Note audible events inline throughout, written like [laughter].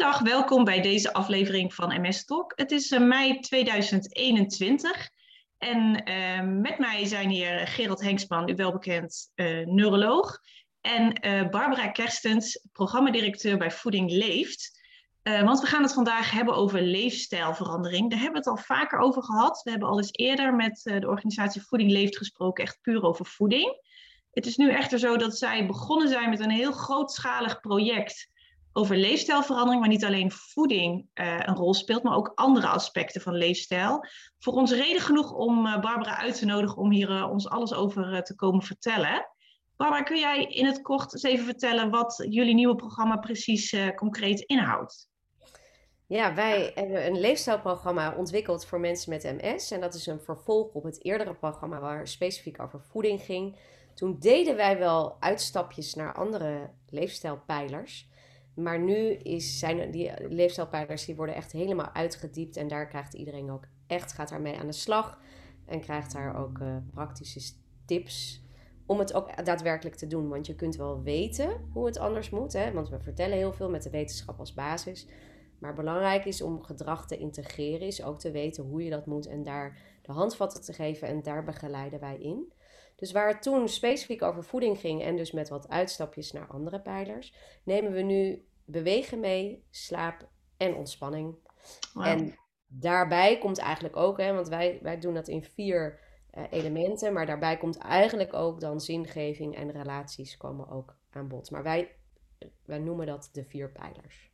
Goedendag, welkom bij deze aflevering van MS Talk. Het is eh, mei 2021 en uh, met mij zijn hier Gerald Henksman, u wel bekend uh, neuroloog, en Barbara Kerstens, programmadirecteur bij Voeding Leeft. want we gaan het vandaag hebben over leefstijlverandering. Daar hebben we het al vaker over gehad. We hebben al eens eerder met de organisatie Voeding Leeft gesproken, echt puur over voeding. Het is nu echter zo dat zij begonnen zijn met een heel grootschalig project over leefstijlverandering, waar niet alleen voeding uh, een rol speelt, maar ook andere aspecten van leefstijl. Voor ons reden genoeg om uh, Barbara uit te nodigen om hier uh, ons alles over te komen vertellen. Barbara, kun jij in het kort eens even vertellen wat jullie nieuwe programma precies concreet inhoudt? Ja, wij hebben een leefstijlprogramma ontwikkeld voor mensen met MS. En dat is een vervolg op het eerdere programma waar specifiek over voeding ging. Toen deden wij wel uitstapjes naar andere leefstijlpijlers. Maar nu is, zijn die leefstijlpijlers die worden echt helemaal uitgediept. En daar krijgt iedereen ook echt, gaat daarmee aan de slag. En krijgt daar ook uh, praktische tips om het ook daadwerkelijk te doen. Want je kunt wel weten hoe het anders moet. Hè? Want we vertellen heel veel met de wetenschap als basis. Maar belangrijk is om gedrag te integreren, is ook te weten hoe je dat moet en daar de handvatten te geven en daar begeleiden wij in. Dus waar het toen specifiek over voeding ging en dus met wat uitstapjes naar andere pijlers, nemen we nu bewegen mee, slaap en ontspanning. En daarbij komt eigenlijk ook, hè, want wij, wij doen dat in vier uh, elementen, maar daarbij komt eigenlijk ook dan zingeving en relaties komen ook aan bod. Maar wij, wij noemen dat de vier pijlers.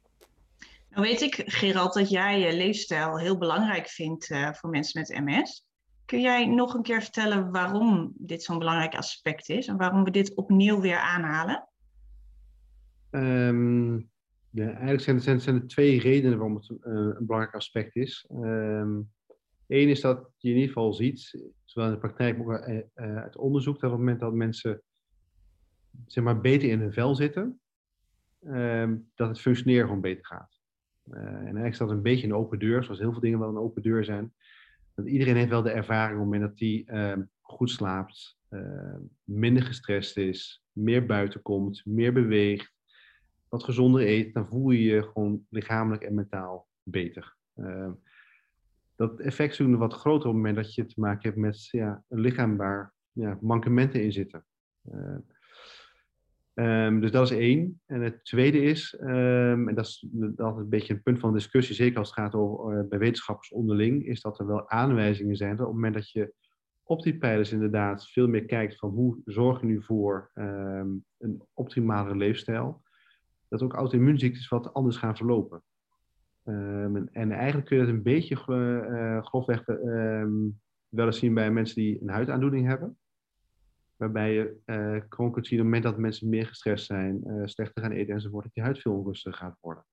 Nou weet ik, Gerald, dat jij je leefstijl heel belangrijk vindt uh, voor mensen met MS. Kun jij nog een keer vertellen waarom dit zo'n belangrijk aspect is en waarom we dit opnieuw weer aanhalen? Um, eigenlijk zijn, zijn, zijn er twee redenen waarom het uh, een belangrijk aspect is. Eén is dat je in ieder geval ziet, zowel in de praktijk, maar ook uh, uit onderzoek, dat op het moment dat mensen zeg maar, beter in hun vel zitten, um, dat het functioneren gewoon beter gaat. En eigenlijk is dat een beetje een open deur, zoals heel veel dingen wel een open deur zijn. Dat iedereen heeft wel de ervaring op het moment dat hij uh, goed slaapt, minder gestrest is, meer buiten komt, meer beweegt, wat gezonder eet, dan voel je je gewoon lichamelijk en mentaal beter. Uh, dat effect is wat groter op het moment dat je te maken hebt met ja, een lichaam waar ja, mankementen in zitten. Uh, um, dus dat is één. En het tweede is, en dat is altijd een beetje een punt van discussie, zeker als het gaat over uh, bij wetenschappers onderling, is dat er wel aanwijzingen zijn dat op het moment dat je op die pijlers inderdaad veel meer kijkt van hoe zorg je nu voor een optimale leefstijl, dat ook auto-immuunziektes wat anders gaan verlopen. Um, en, en, eigenlijk kun je dat een beetje uh, grofweg um, wel eens zien bij mensen die een huidaandoening hebben. Waarbij je uh, gewoon kunt zien op het moment dat mensen meer gestrest zijn, uh, slechter gaan eten enzovoort, dat je huid veel onrustiger gaat worden.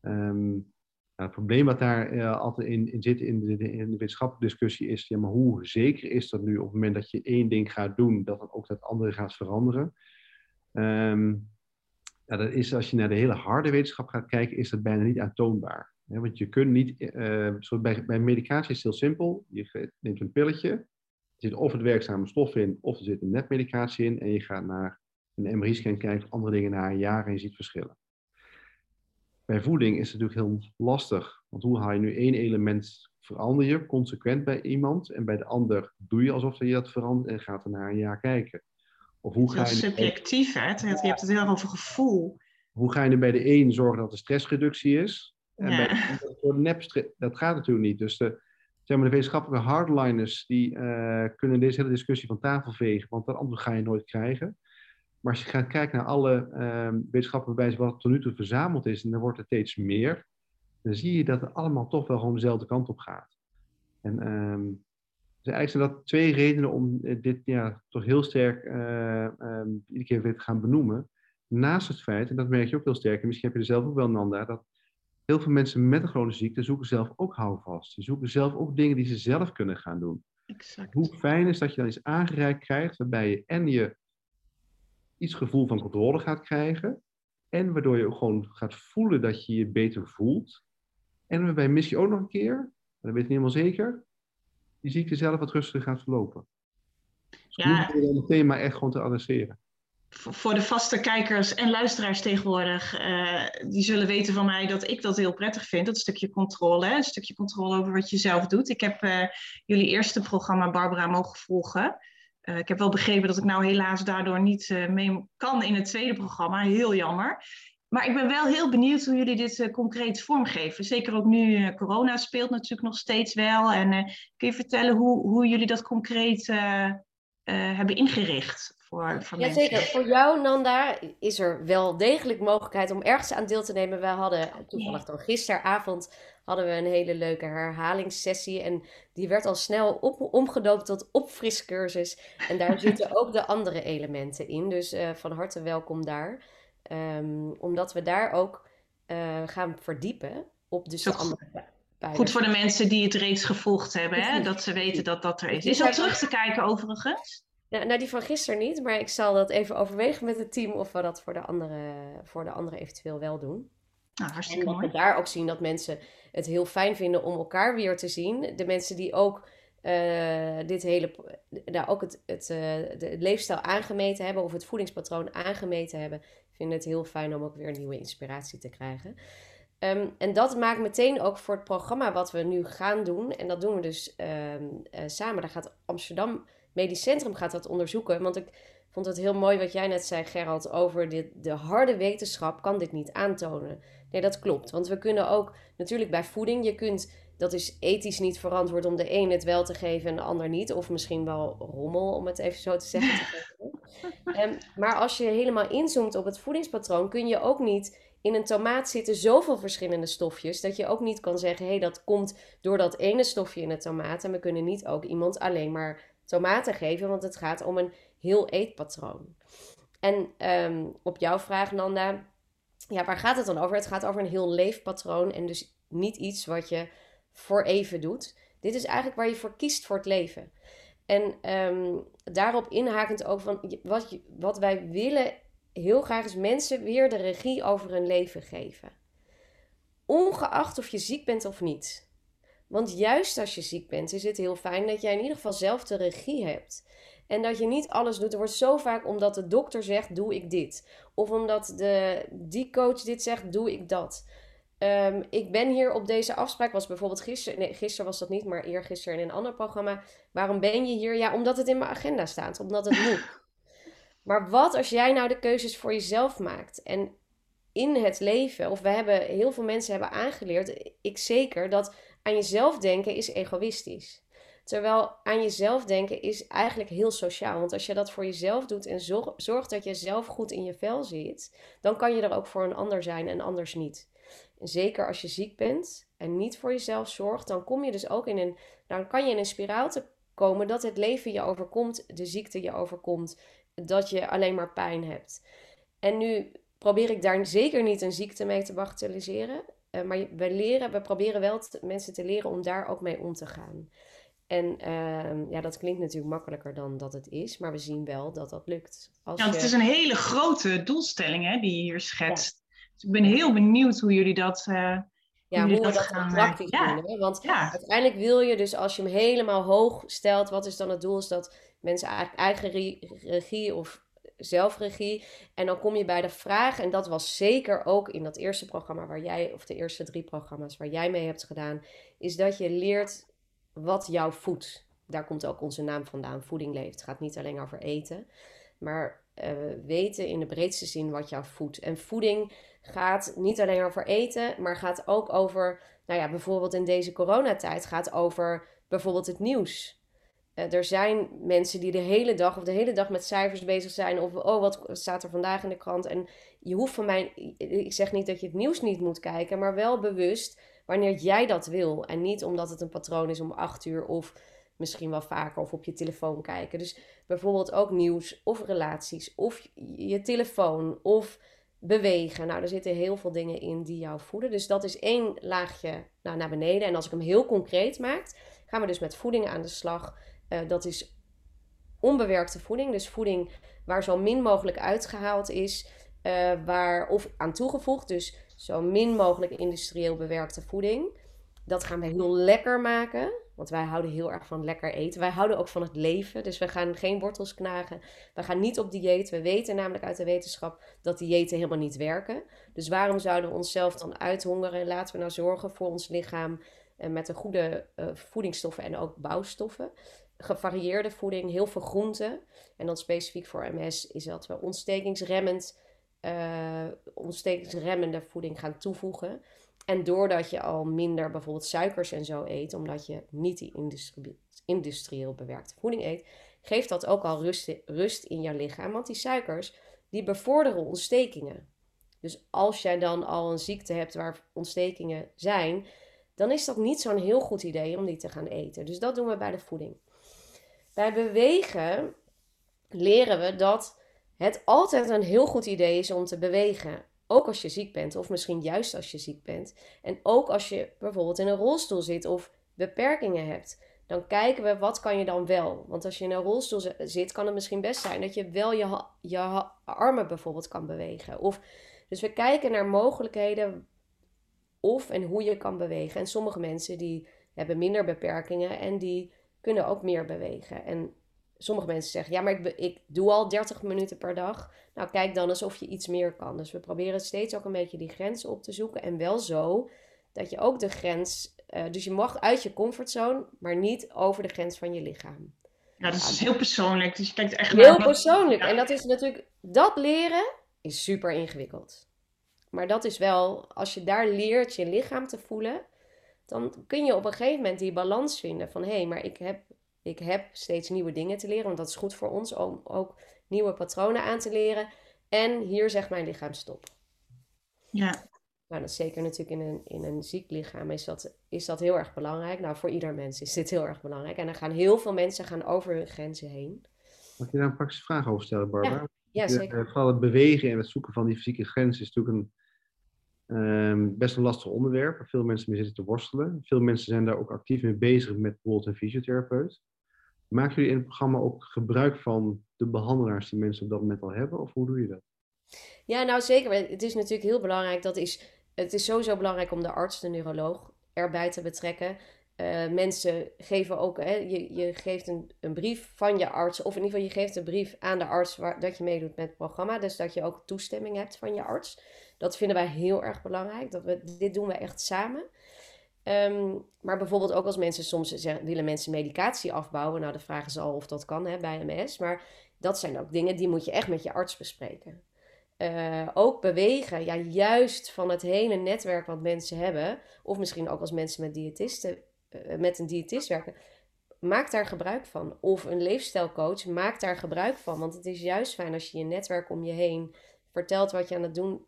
Um, nou, het probleem wat daar altijd in, in zit in de, in de, wetenschappelijke discussie is, ja, maar hoe zeker is dat nu op het moment dat je één ding gaat doen, dat dan ook dat andere gaat veranderen? Um, ja, dat is, als je naar de hele harde wetenschap gaat kijken, is dat bijna niet aantoonbaar. want je kunt niet, uh, bij, bij medicatie is het heel simpel. Je neemt een pilletje, er zit of het werkzame stof in, of er zit een netmedicatie in. En je gaat naar een MRI-scan kijken of andere dingen na een jaar en je ziet verschillen. Bij voeding is het natuurlijk heel lastig. Want hoe haal je nu één element, verander je consequent bij iemand. En bij de ander doe je alsof je dat verandert en gaat er na een jaar kijken. Of hoe ga je subjectief, hè? Je hebt het heel erg over gevoel. Hoe ga je er bij de een zorgen dat er stressreductie is? En bij de ander nep dat gaat natuurlijk niet. Dus de, zeg maar, de wetenschappelijke hardliners die uh, kunnen deze hele discussie van tafel vegen, want dat antwoord ga je nooit krijgen. Maar als je gaat kijken naar alle uh, wetenschappelijke bewijzen wat tot nu toe verzameld is, en dan wordt er steeds meer, dan zie je dat het allemaal toch wel gewoon dezelfde kant op gaat. En um, dus eigenlijk zijn dat twee redenen om eh, dit ja, toch heel sterk uh, um, iedere keer weer te gaan benoemen. Naast het feit, en dat merk je ook heel sterk, en misschien heb je er zelf ook wel, Nanda, dat heel veel mensen met een chronische ziekte zoeken zelf ook houvast. Ze zoeken zelf ook dingen die ze zelf kunnen gaan doen. Exact. Hoe fijn is dat je dan iets aangereikt krijgt, waarbij je en je iets gevoel van controle gaat krijgen, en waardoor je ook gewoon gaat voelen dat je je beter voelt. En waarbij misschien ook nog een keer, dat weet ik niet helemaal zeker, die ziekte zelf wat rustiger gaat verlopen. Dus ja. nu het thema echt gewoon te adresseren. voor de vaste kijkers en luisteraars tegenwoordig, uh, die zullen weten van mij dat ik dat heel prettig vind. Dat stukje controle, hè? een stukje controle over wat je zelf doet. Ik heb uh, jullie eerste programma Barbara mogen volgen. Uh, ik heb wel begrepen dat ik nou helaas daardoor niet mee kan in het tweede programma. Heel jammer. Maar ik ben wel heel benieuwd hoe jullie dit concreet vormgeven. Zeker ook nu corona speelt natuurlijk nog steeds wel. En kun je vertellen hoe, hoe jullie dat concreet hebben ingericht? voor, voor ja, Zeker. Voor jou, Nanda, is er wel degelijk mogelijkheid om ergens aan deel te nemen. We hadden toevallig dan gisteravond hadden we een hele leuke herhalingssessie. En die werd al snel op, omgedoopt tot opfriscursus. En daar [laughs] zitten ook de andere elementen in. Dus van harte welkom daar. Um, omdat we daar ook uh, gaan verdiepen op dus de andere Goed voor de mensen die het reeds gevolgd hebben, hè? dat ze weten dat dat er is. Is dat terug te kijken overigens? Nou, nou, die van gisteren niet, maar ik zal dat even overwegen met het team of we dat voor de andere, voor de andere eventueel wel doen. Nou, hartstikke en mooi. we daar ook zien dat mensen het heel fijn vinden om elkaar weer te zien. De mensen die ook uh, dit hele, nou, ook het, het, uh, de leefstijl aangemeten hebben of het voedingspatroon aangemeten hebben, vinden het heel fijn om ook weer nieuwe inspiratie te krijgen. Um, en dat maakt meteen ook voor het programma wat we nu gaan doen. En dat doen we dus um, uh, samen. Daar gaat Amsterdam Medisch Centrum gaat dat onderzoeken. Want ik vond het heel mooi wat jij net zei, Gerald, over dit, de harde wetenschap kan dit niet aantonen. Nee, dat klopt. Want we kunnen ook natuurlijk bij voeding, je kunt, dat is ethisch niet verantwoord om de een het wel te geven en de ander niet. Of misschien wel rommel, om het even zo te zeggen. [laughs] um, maar als je helemaal inzoomt op het voedingspatroon, kun je ook niet in een tomaat zitten zoveel verschillende stofjes dat je ook niet kan zeggen: hé, hey, dat komt door dat ene stofje in de tomaat. En we kunnen niet ook iemand alleen maar tomaten geven, want het gaat om een heel eetpatroon. En ehm, op jouw vraag, Nanda, ja, waar gaat het dan over? Het gaat over een heel leefpatroon en dus niet iets wat je voor even doet. Dit is eigenlijk waar je voor kiest voor het leven. En um, daarop inhakend ook van wat, wat wij willen heel graag is mensen weer de regie over hun leven geven. Ongeacht of je ziek bent of niet. Want juist als je ziek bent, is het heel fijn dat jij in ieder geval zelf de regie hebt. En dat je niet alles doet. Er wordt zo vaak omdat de dokter zegt, doe ik dit. Of omdat de, die coach dit zegt, doe ik dat. Um, ik ben hier op deze afspraak, was bijvoorbeeld gisteren, nee, gisteren was dat niet, maar eergisteren in een ander programma. Waarom ben je hier? Ja, omdat het in mijn agenda staat, omdat het moet. [laughs] maar wat als jij nou de keuzes voor jezelf maakt? En in het leven, of we hebben, heel veel mensen hebben aangeleerd, ik zeker, dat aan jezelf denken is egoïstisch. Terwijl aan jezelf denken is eigenlijk heel sociaal. Want als je dat voor jezelf doet en zorgt dat je zelf goed in je vel zit, dan kan je er ook voor een ander zijn en anders niet. En zeker als je ziek bent en niet voor jezelf zorgt, dan kom je dus ook in een. Dan kan je in een spiraal te komen dat het leven je overkomt, de ziekte je overkomt, dat je alleen maar pijn hebt. En nu probeer ik daar zeker niet een ziekte mee te bagatelliseren. Uh, maar we leren, we proberen wel mensen te leren om daar ook mee om te gaan. En uh, ja, dat klinkt natuurlijk makkelijker dan dat het is, maar we zien wel dat dat lukt. Als ja, het is een hele grote doelstelling hè, die je hier schetst. Dus ik ben heel benieuwd hoe jullie dat. Uh, ja, hoe, we dat, gaan, praktisch ja. doen. Hè? Want ja. uiteindelijk wil je dus, als je hem helemaal hoog stelt, wat is dan het doel? Is dat mensen eigenlijk eigen regie of zelfregie. En dan kom je bij de vraag, en dat was zeker ook in dat eerste programma waar jij, of de eerste drie programma's waar jij mee hebt gedaan, is dat je leert wat jou voedt. Daar komt ook onze naam vandaan, voeding leeft. Het gaat niet alleen over eten, maar uh, weten in de breedste zin wat jou voedt. En voeding gaat niet alleen over eten, maar gaat ook over, nou ja, bijvoorbeeld in deze coronatijd, gaat over bijvoorbeeld het nieuws. Uh, er zijn mensen die de hele dag of de hele dag met cijfers bezig zijn. Of oh, wat staat er vandaag in de krant? En je hoeft van mij, ik zeg niet dat je het nieuws niet moet kijken, maar wel bewust wanneer jij dat wil. En niet omdat het een patroon is om acht uur of misschien wel vaker of op je telefoon kijken. Dus bijvoorbeeld ook nieuws of relaties of je telefoon of bewegen. Nou, er zitten heel veel dingen in die jou voeden. Dus dat is één laagje nou, naar beneden. En als ik hem heel concreet maak, gaan we dus met voeding aan de slag. Uh, dat is onbewerkte voeding. Dus voeding waar zo min mogelijk uitgehaald is. Uh, waar, of aan toegevoegd. Dus zo min mogelijk industrieel bewerkte voeding. Dat gaan we heel lekker maken. Want wij houden heel erg van lekker eten. Wij houden ook van het leven. Dus we gaan geen wortels knagen. We gaan niet op dieet. We weten namelijk uit de wetenschap dat diëten helemaal niet werken. Dus waarom zouden we onszelf dan uithongeren? Laten we nou zorgen voor ons lichaam uh, met een goede uh, voedingsstoffen en ook bouwstoffen. Gevarieerde voeding, heel veel groenten. En dan specifiek voor MS is dat we ontstekingsremmend, uh, ontstekingsremmende voeding gaan toevoegen. En doordat je al minder bijvoorbeeld suikers en zo eet, omdat je niet die industrie, industrieel bewerkte voeding eet, geeft dat ook al rust, rust in je lichaam. Want die suikers, die bevorderen ontstekingen. Dus als jij dan al een ziekte hebt waar ontstekingen zijn, dan is dat niet zo'n heel goed idee om die te gaan eten. Dus dat doen we bij de voeding. Bij bewegen leren we dat het altijd een heel goed idee is om te bewegen. Ook als je ziek bent, of misschien juist als je ziek bent. En ook als je bijvoorbeeld in een rolstoel zit of beperkingen hebt. Dan kijken we wat kan je dan wel. Want als je in een rolstoel zit, kan het misschien best zijn dat je wel je, je armen bijvoorbeeld kan bewegen. Of, dus we kijken naar mogelijkheden of en hoe je kan bewegen. En sommige mensen die hebben minder beperkingen en die kunnen ook meer bewegen. En sommige mensen zeggen, ja, maar ik, ik doe al 30 minuten per dag. Nou, kijk dan eens of je iets meer kan. Dus we proberen steeds ook een beetje die grens op te zoeken. En wel zo dat je ook de grens, uh, dus je mag uit je comfortzone, maar niet over de grens van je lichaam. Ja, dat is heel persoonlijk. Dus je kijkt echt Heel persoonlijk. En dat is natuurlijk, dat leren is super ingewikkeld. Maar dat is wel, als je daar leert je lichaam te voelen, dan kun je op een gegeven moment die balans vinden van hé, hey, maar ik heb ik heb steeds nieuwe dingen te leren, want dat is goed voor ons om ook nieuwe patronen aan te leren. En hier zegt mijn lichaam stop. Ja. Nou, dat is zeker natuurlijk in een, in een ziek lichaam is dat, is dat heel erg belangrijk. Nou, voor ieder mens is dit heel erg belangrijk. En dan gaan heel veel mensen gaan over hun grenzen heen. Mag je daar een praktische vraag over stellen, Barbara? Ja, ja zeker. De, vooral het bewegen en het zoeken van die fysieke grenzen is natuurlijk een um, best een lastig onderwerp. Waar veel mensen mee zitten te worstelen. Veel mensen zijn daar ook actief mee bezig met bijvoorbeeld een fysiotherapeut. Maken jullie in het programma ook gebruik van de behandelaars die mensen op dat moment al hebben? Of hoe doe je dat? Ja, nou zeker. Het is natuurlijk heel belangrijk. Dat is, het is sowieso belangrijk om de arts, de neuroloog, erbij te betrekken. Uh, mensen geven ook, hè, je, je geeft een, een brief van je arts, of in ieder geval je geeft een brief aan de arts waar, dat je meedoet met het programma. Dus dat je ook toestemming hebt van je arts. Dat vinden wij heel erg belangrijk. Dat we, dit doen we echt samen. Um, maar bijvoorbeeld ook als mensen soms zeggen, willen mensen medicatie afbouwen. Nou, de vraag is al of dat kan hè, bij MS. Maar dat zijn ook dingen die moet je echt met je arts bespreken. Uh, ook bewegen, ja, juist van het hele netwerk wat mensen hebben. Of misschien ook als mensen met diëtisten, uh, met een diëtist werken. Maak daar gebruik van. Of een leefstijlcoach, maak daar gebruik van. Want het is juist fijn als je je netwerk om je heen vertelt wat je aan het doen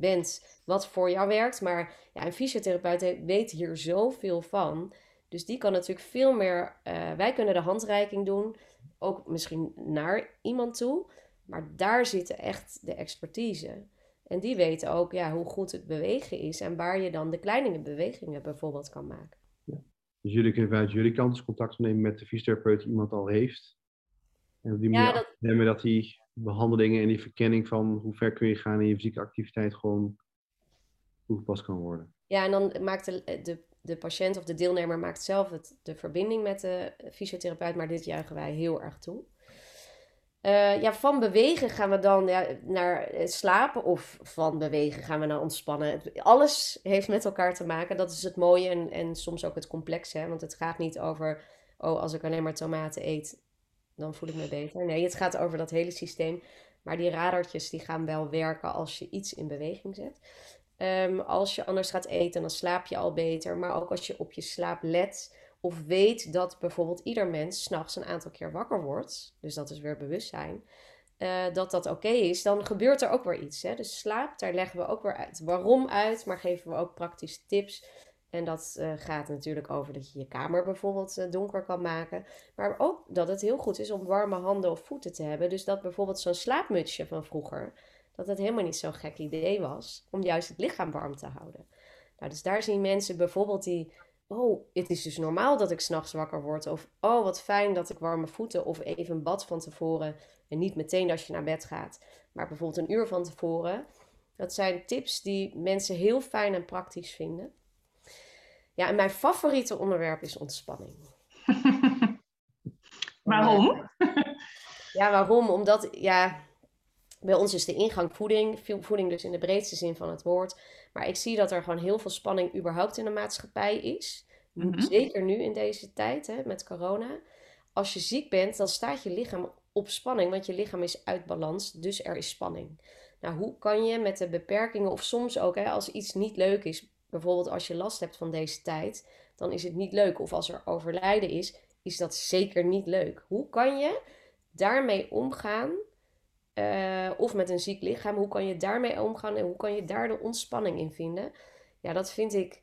bent wat voor jou werkt. Maar ja, een fysiotherapeut weet hier zoveel van. Dus die kan natuurlijk veel meer. Uh, wij kunnen de handreiking doen, ook misschien naar iemand toe. Maar daar zit echt de expertise. En die weten ook ja, hoe goed het bewegen is en waar je dan de kleine bewegingen bijvoorbeeld kan maken. Ja. Dus jullie kunnen vanuit jullie kant dus contact nemen met de fysiotherapeut die iemand al heeft. En op die manier ja, dat... dat hij behandelingen en die verkenning van hoe ver kun je gaan in je fysieke activiteit gewoon toegepast kan worden. Ja, en dan maakt de, de, de patiënt of de deelnemer maakt zelf het, de verbinding met de fysiotherapeut, maar dit juichen wij heel erg toe. Uh, ja, van bewegen gaan we dan naar slapen of van bewegen gaan we naar ontspannen. Alles heeft met elkaar te maken. Dat is het mooie en, en soms ook het complexe. Want het gaat niet over, oh, als ik alleen maar tomaten eet, dan voel ik me beter. Nee, het gaat over dat hele systeem. Maar die radartjes die gaan wel werken als je iets in beweging zet. Um, als je anders gaat eten, dan slaap je al beter. Maar ook als je op je slaap let of weet dat bijvoorbeeld ieder mens s'nachts een aantal keer wakker wordt. Dus dat is weer bewustzijn. Uh, dat dat oké is, dan gebeurt er ook weer iets. Hè? Dus slaap, daar leggen we ook weer uit. Waarom uit, maar geven we ook praktische tips en dat uh, gaat natuurlijk over dat je je kamer bijvoorbeeld uh, donker kan maken. Maar ook dat het heel goed is om warme handen of voeten te hebben. Dus dat bijvoorbeeld zo'n slaapmutsje van vroeger, dat het helemaal niet zo'n gek idee was om juist het lichaam warm te houden. Nou, dus daar zien mensen bijvoorbeeld die, oh, het is dus normaal dat ik s'nachts wakker word. Of, oh, wat fijn dat ik warme voeten of even een bad van tevoren. En niet meteen als je naar bed gaat, maar bijvoorbeeld een uur van tevoren. Dat zijn tips die mensen heel fijn en praktisch vinden. Ja, en mijn favoriete onderwerp is ontspanning. [laughs] waarom? [laughs] Ja, waarom? Omdat, ja, bij ons is de ingang voeding. Voeding dus in de breedste zin van het woord. Maar ik zie dat er gewoon heel veel spanning überhaupt in de maatschappij is. Mhm. Zeker nu in deze tijd hè, met corona. Als je ziek bent, dan staat je lichaam op spanning, want je lichaam is uit balans, dus er is spanning. Nou, hoe kan je met de beperkingen, of soms ook hè, als iets niet leuk is, bijvoorbeeld als je last hebt van deze tijd, dan is het niet leuk. Of als er overlijden is, is dat zeker niet leuk. Hoe kan je daarmee omgaan? Uh, of met een ziek lichaam, hoe kan je daarmee omgaan en hoe kan je daar de ontspanning in vinden? Ja, dat vind ik.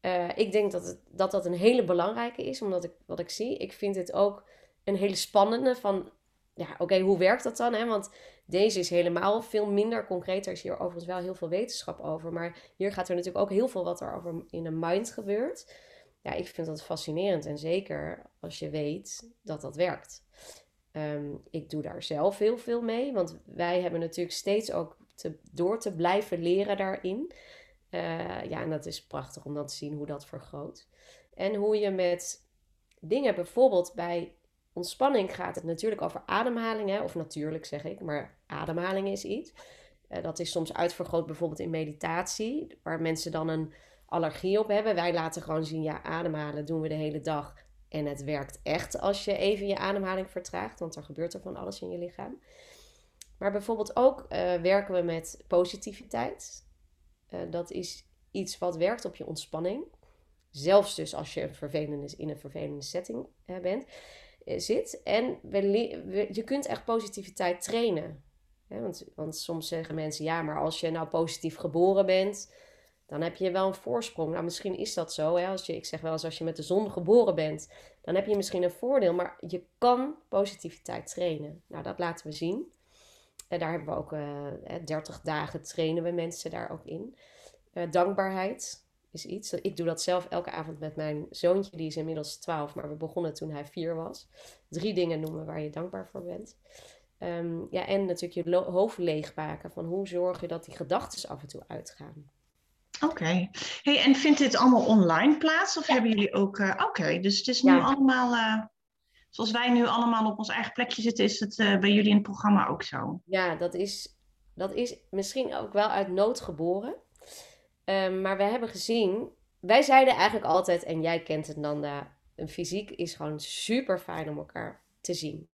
Uh, ik denk dat, het, dat dat een hele belangrijke is, omdat ik wat ik zie. Ik vind het ook een hele spannende van. Ja, oké, hoe werkt dat dan? Hè? Want deze is helemaal veel minder concreet. Er is hier overigens wel heel veel wetenschap over. Maar hier gaat er natuurlijk ook heel veel wat er over in een mind gebeurt. Ja, ik vind dat fascinerend. En zeker als je weet dat dat werkt. Ehm, ik doe daar zelf heel veel mee, want wij hebben natuurlijk steeds ook te, door te blijven leren daarin. Uh, ja, en dat is prachtig om dan te zien hoe dat vergroot. En hoe je met dingen, bijvoorbeeld bij ontspanning gaat het natuurlijk over ademhaling, hè? of natuurlijk zeg ik, maar ademhaling is iets. Uh, dat is soms uitvergroot bijvoorbeeld in meditatie, waar mensen dan een allergie op hebben. Wij laten gewoon zien, ja, ademhalen doen we de hele dag. En het werkt echt als je even je ademhaling vertraagt, want er gebeurt er van alles in je lichaam. Maar bijvoorbeeld ook uh, werken we met positiviteit. Uh, dat is iets wat werkt op je ontspanning. Zelfs dus als je vervelende, in een vervelende setting bent, zit. En we, je kunt echt positiviteit trainen. want, want soms zeggen mensen, ja, maar als je nou positief geboren bent, dan heb je wel een voorsprong. Nou, misschien is dat zo. Hè? Als je, ik zeg wel eens, als je met de zon geboren bent, dan heb je misschien een voordeel. Maar je kan positiviteit trainen. Nou, dat laten we zien. En daar hebben we ook eh, 30 dagen trainen we mensen daar ook in. Uh, dankbaarheid is iets. Ik doe dat zelf elke avond met mijn zoontje, die is inmiddels 12, maar we begonnen toen hij 4 was. Drie dingen noemen waar je dankbaar voor bent. Um, ja, en natuurlijk je hoofd leegmaken. Van hoe zorg je dat die gedachten af en toe uitgaan. Oké. Hey, en vindt dit allemaal online plaats? Of hebben jullie ook... Uh, Oké, dus het is nu allemaal... Uh, zoals wij nu allemaal op ons eigen plekje zitten... is het uh, bij jullie in het programma ook zo? Ja, dat is, dat is misschien ook wel uit nood geboren. Um, maar we hebben gezien... Wij zeiden eigenlijk altijd, en jij kent het Nanda... Een fysiek is gewoon super fijn om elkaar te zien.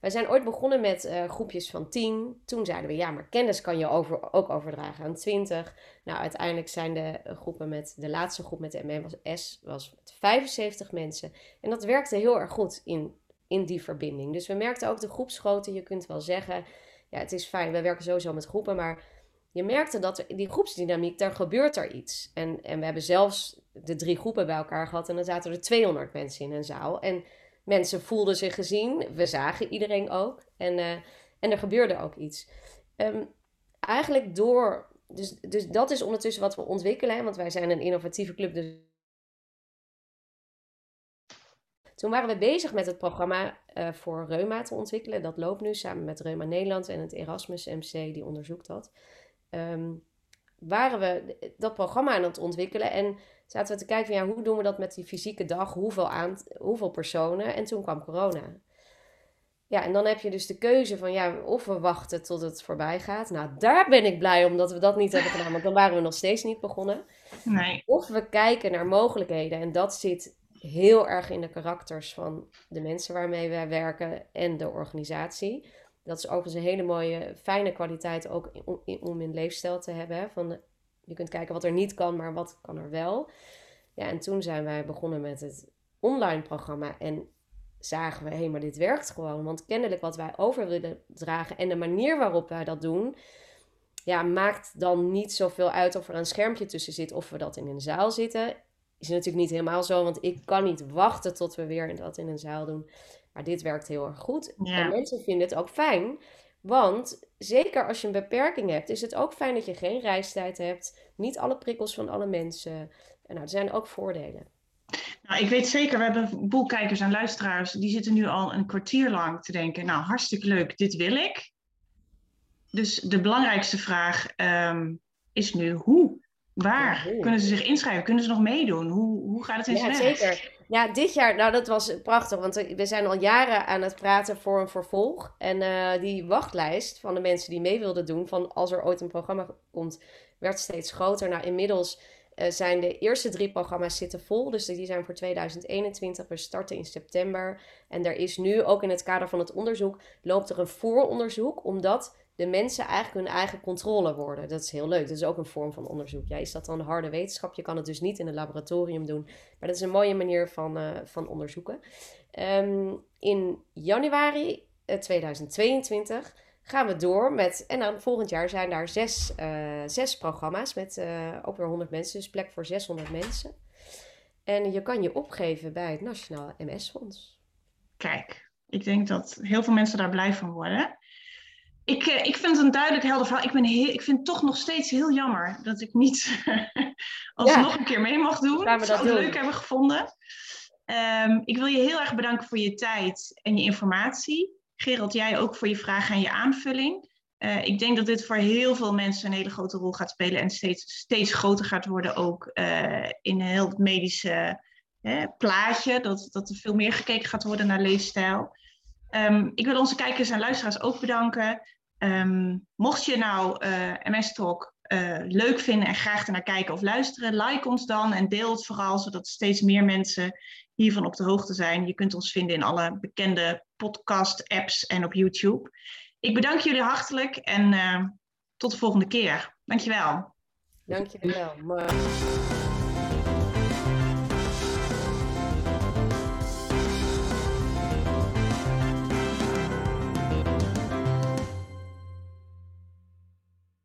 Wij zijn ooit begonnen met uh, groepjes van 10. Toen zeiden we, ja, maar kennis kan je over, ook overdragen aan 20. Nou, uiteindelijk zijn de eh, groepen met, de laatste groep met de ME was met 75 mensen. En dat werkte heel erg goed in, in die verbinding. Dus we merkten ook de groepsgrootte. Je kunt wel zeggen, ja, het is fijn, we werken sowieso met groepen, maar je merkte dat er, die groepsdynamiek, daar gebeurt er iets. En, en we hebben zelfs de drie groepen bij elkaar gehad en dan zaten er 200 mensen in een zaal. En mensen voelden zich gezien. We zagen iedereen ook. En, uh, en er gebeurde ook iets. Um, eigenlijk door. Dus, dus dat is ondertussen wat we ontwikkelen. Want wij zijn een innovatieve club. Dus Toen waren we bezig met het programma uh, voor reuma te ontwikkelen. Dat loopt nu samen met Reuma Nederland en het Erasmus MC, die onderzoekt dat. Um, waren we dat programma aan het ontwikkelen en zaten we te kijken van ja, hoe doen we dat met die fysieke dag, hoeveel, aan, hoeveel personen en toen kwam corona. Ja, en dan heb je dus de keuze van ja, of we wachten tot het voorbij gaat. Nou, daar ben ik blij om dat we dat niet hebben gedaan, want dan waren we nog steeds niet begonnen. Nee. Of we kijken naar mogelijkheden en dat zit heel erg in de karakters van de mensen waarmee wij werken en de organisatie. Dat is overigens een hele mooie, fijne kwaliteit ook om in leefstijl te hebben. Van, je kunt kijken wat er niet kan, maar wat kan er wel. Ja, en toen zijn wij begonnen met het online programma. En zagen we, hé, hey, maar dit werkt gewoon. Want kennelijk wat wij over willen dragen en de manier waarop wij dat doen, ja, maakt dan niet zoveel uit of er een schermpje tussen zit of we dat in een zaal zitten. Is natuurlijk niet helemaal zo, want ik kan niet wachten tot we weer dat in een zaal doen. Maar dit werkt heel erg goed. En mensen vinden het ook fijn. Want zeker als je een beperking hebt, is het ook fijn dat je geen reistijd hebt. Niet alle prikkels van alle mensen. En nou, er zijn ook voordelen. Nou, ik weet zeker, we hebben een boel kijkers en luisteraars. Die zitten nu al een kwartier lang te denken. Nou, hartstikke leuk, dit wil ik. Dus de belangrijkste vraag um, is nu hoe Waar kunnen ze zich inschrijven? Kunnen ze nog meedoen? Hoe, hoe gaat het in zijn Ja, zeker. Ja, dit jaar, nou dat was prachtig, want we zijn al jaren aan het praten voor een vervolg. En uh, die wachtlijst van de mensen die mee wilden doen, van als er ooit een programma komt, werd steeds groter. Nou, inmiddels uh, zijn de eerste drie programma's zitten vol, dus die zijn voor 2021. We starten in september. En er is nu ook in het kader van het onderzoek, loopt er een vooronderzoek, omdat de mensen eigenlijk hun eigen controle worden. Dat is heel leuk. Dat is ook een vorm van onderzoek. Ja, is dat dan harde wetenschap? Je kan het dus niet in een laboratorium doen. Maar dat is een mooie manier van, uh, van onderzoeken. Um, in januari 2022 eh, gaan we door met. En dan volgend jaar zijn daar zes, uh, zes programma's met uh, ook weer 100 mensen. Dus plek voor 600 mensen. En je kan je opgeven bij het Nationaal MS-fonds. Kijk, ik denk dat heel veel mensen daar blij van worden. Ik, eh, ik vind het een duidelijk helder verhaal. Ik, ben heel, ik vind het toch nog steeds heel jammer dat ik niet [laughs] alsnog een keer mee mag doen. Gaan we dat zou het leuk hebben gevonden. Um, ik wil je heel erg bedanken voor je tijd en je informatie. Gerald, jij ook voor je vragen en je aanvulling. Uh, ik denk dat dit voor heel veel mensen een hele grote rol gaat spelen en steeds, steeds groter gaat worden ook uh, in heel het medische plaatje. Dat, dat er veel meer gekeken gaat worden naar leefstijl. Um, ik wil onze kijkers en luisteraars ook bedanken. Um, mocht je nou eh, MS Talk uh, leuk vinden en graag ernaar kijken of luisteren, like ons dan en deel het vooral, zodat steeds meer mensen hiervan op de hoogte zijn. Je kunt ons vinden in alle bekende podcast-apps en op YouTube. Ik bedank jullie hartelijk en uh, tot de volgende keer. Dankjewel. Dankjewel. Maar...